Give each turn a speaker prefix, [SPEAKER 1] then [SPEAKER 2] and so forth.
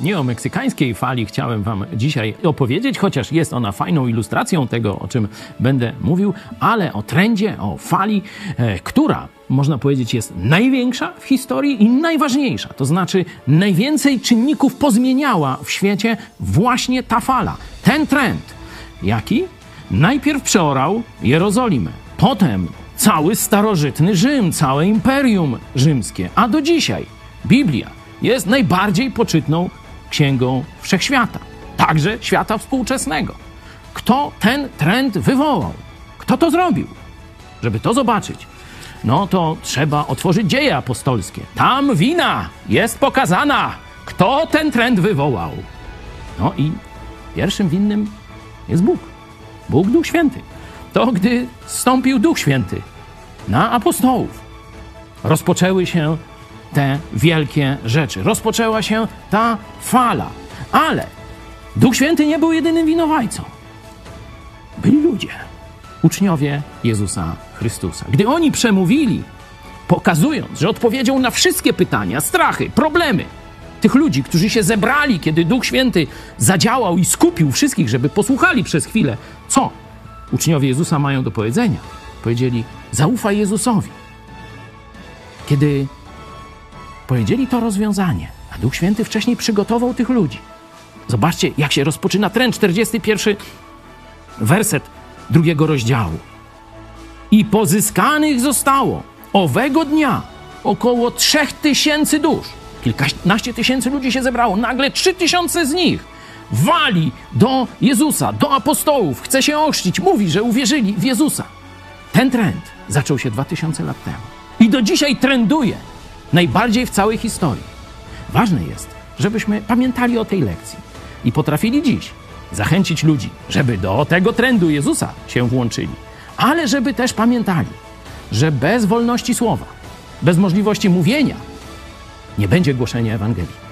[SPEAKER 1] nie o meksykańskiej fali chciałem Wam dzisiaj opowiedzieć, chociaż jest ona fajną ilustracją tego, o czym będę mówił, ale o trendzie, o fali, e, która można powiedzieć, jest największa w historii i najważniejsza. To znaczy, najwięcej czynników pozmieniała w świecie właśnie ta fala, ten trend. Jaki? Najpierw przeorał Jerozolimę, potem cały starożytny Rzym, całe imperium rzymskie, a do dzisiaj Biblia jest najbardziej poczytną księgą wszechświata, także świata współczesnego. Kto ten trend wywołał? Kto to zrobił? Żeby to zobaczyć, no to trzeba otworzyć dzieje apostolskie. Tam wina jest pokazana, kto ten trend wywołał. No i pierwszym winnym jest Bóg. Bóg Duch Święty. To gdy stąpił Duch Święty na apostołów, rozpoczęły się te wielkie rzeczy. Rozpoczęła się ta fala. Ale Duch Święty nie był jedynym winowajcą. Byli ludzie, uczniowie Jezusa Chrystusa. Gdy oni przemówili, pokazując, że odpowiedzią na wszystkie pytania, strachy, problemy tych ludzi, którzy się zebrali, kiedy Duch Święty zadziałał i skupił wszystkich, żeby posłuchali przez chwilę, co uczniowie Jezusa mają do powiedzenia, powiedzieli: Zaufaj Jezusowi. Kiedy powiedzieli to rozwiązanie, a Duch Święty wcześniej przygotował tych ludzi. Zobaczcie, jak się rozpoczyna trend 41 werset drugiego rozdziału. I pozyskanych zostało owego dnia około trzech tysięcy dusz. Kilkanaście tysięcy ludzi się zebrało, nagle trzy tysiące z nich wali do Jezusa, do apostołów, chce się ochrzcić, mówi, że uwierzyli w Jezusa. Ten trend zaczął się dwa tysiące lat temu i do dzisiaj trenduje najbardziej w całej historii. Ważne jest, żebyśmy pamiętali o tej lekcji i potrafili dziś zachęcić ludzi, żeby do tego trendu Jezusa się włączyli, ale żeby też pamiętali, że bez wolności słowa, bez możliwości mówienia, nie będzie głoszenia Ewangelii.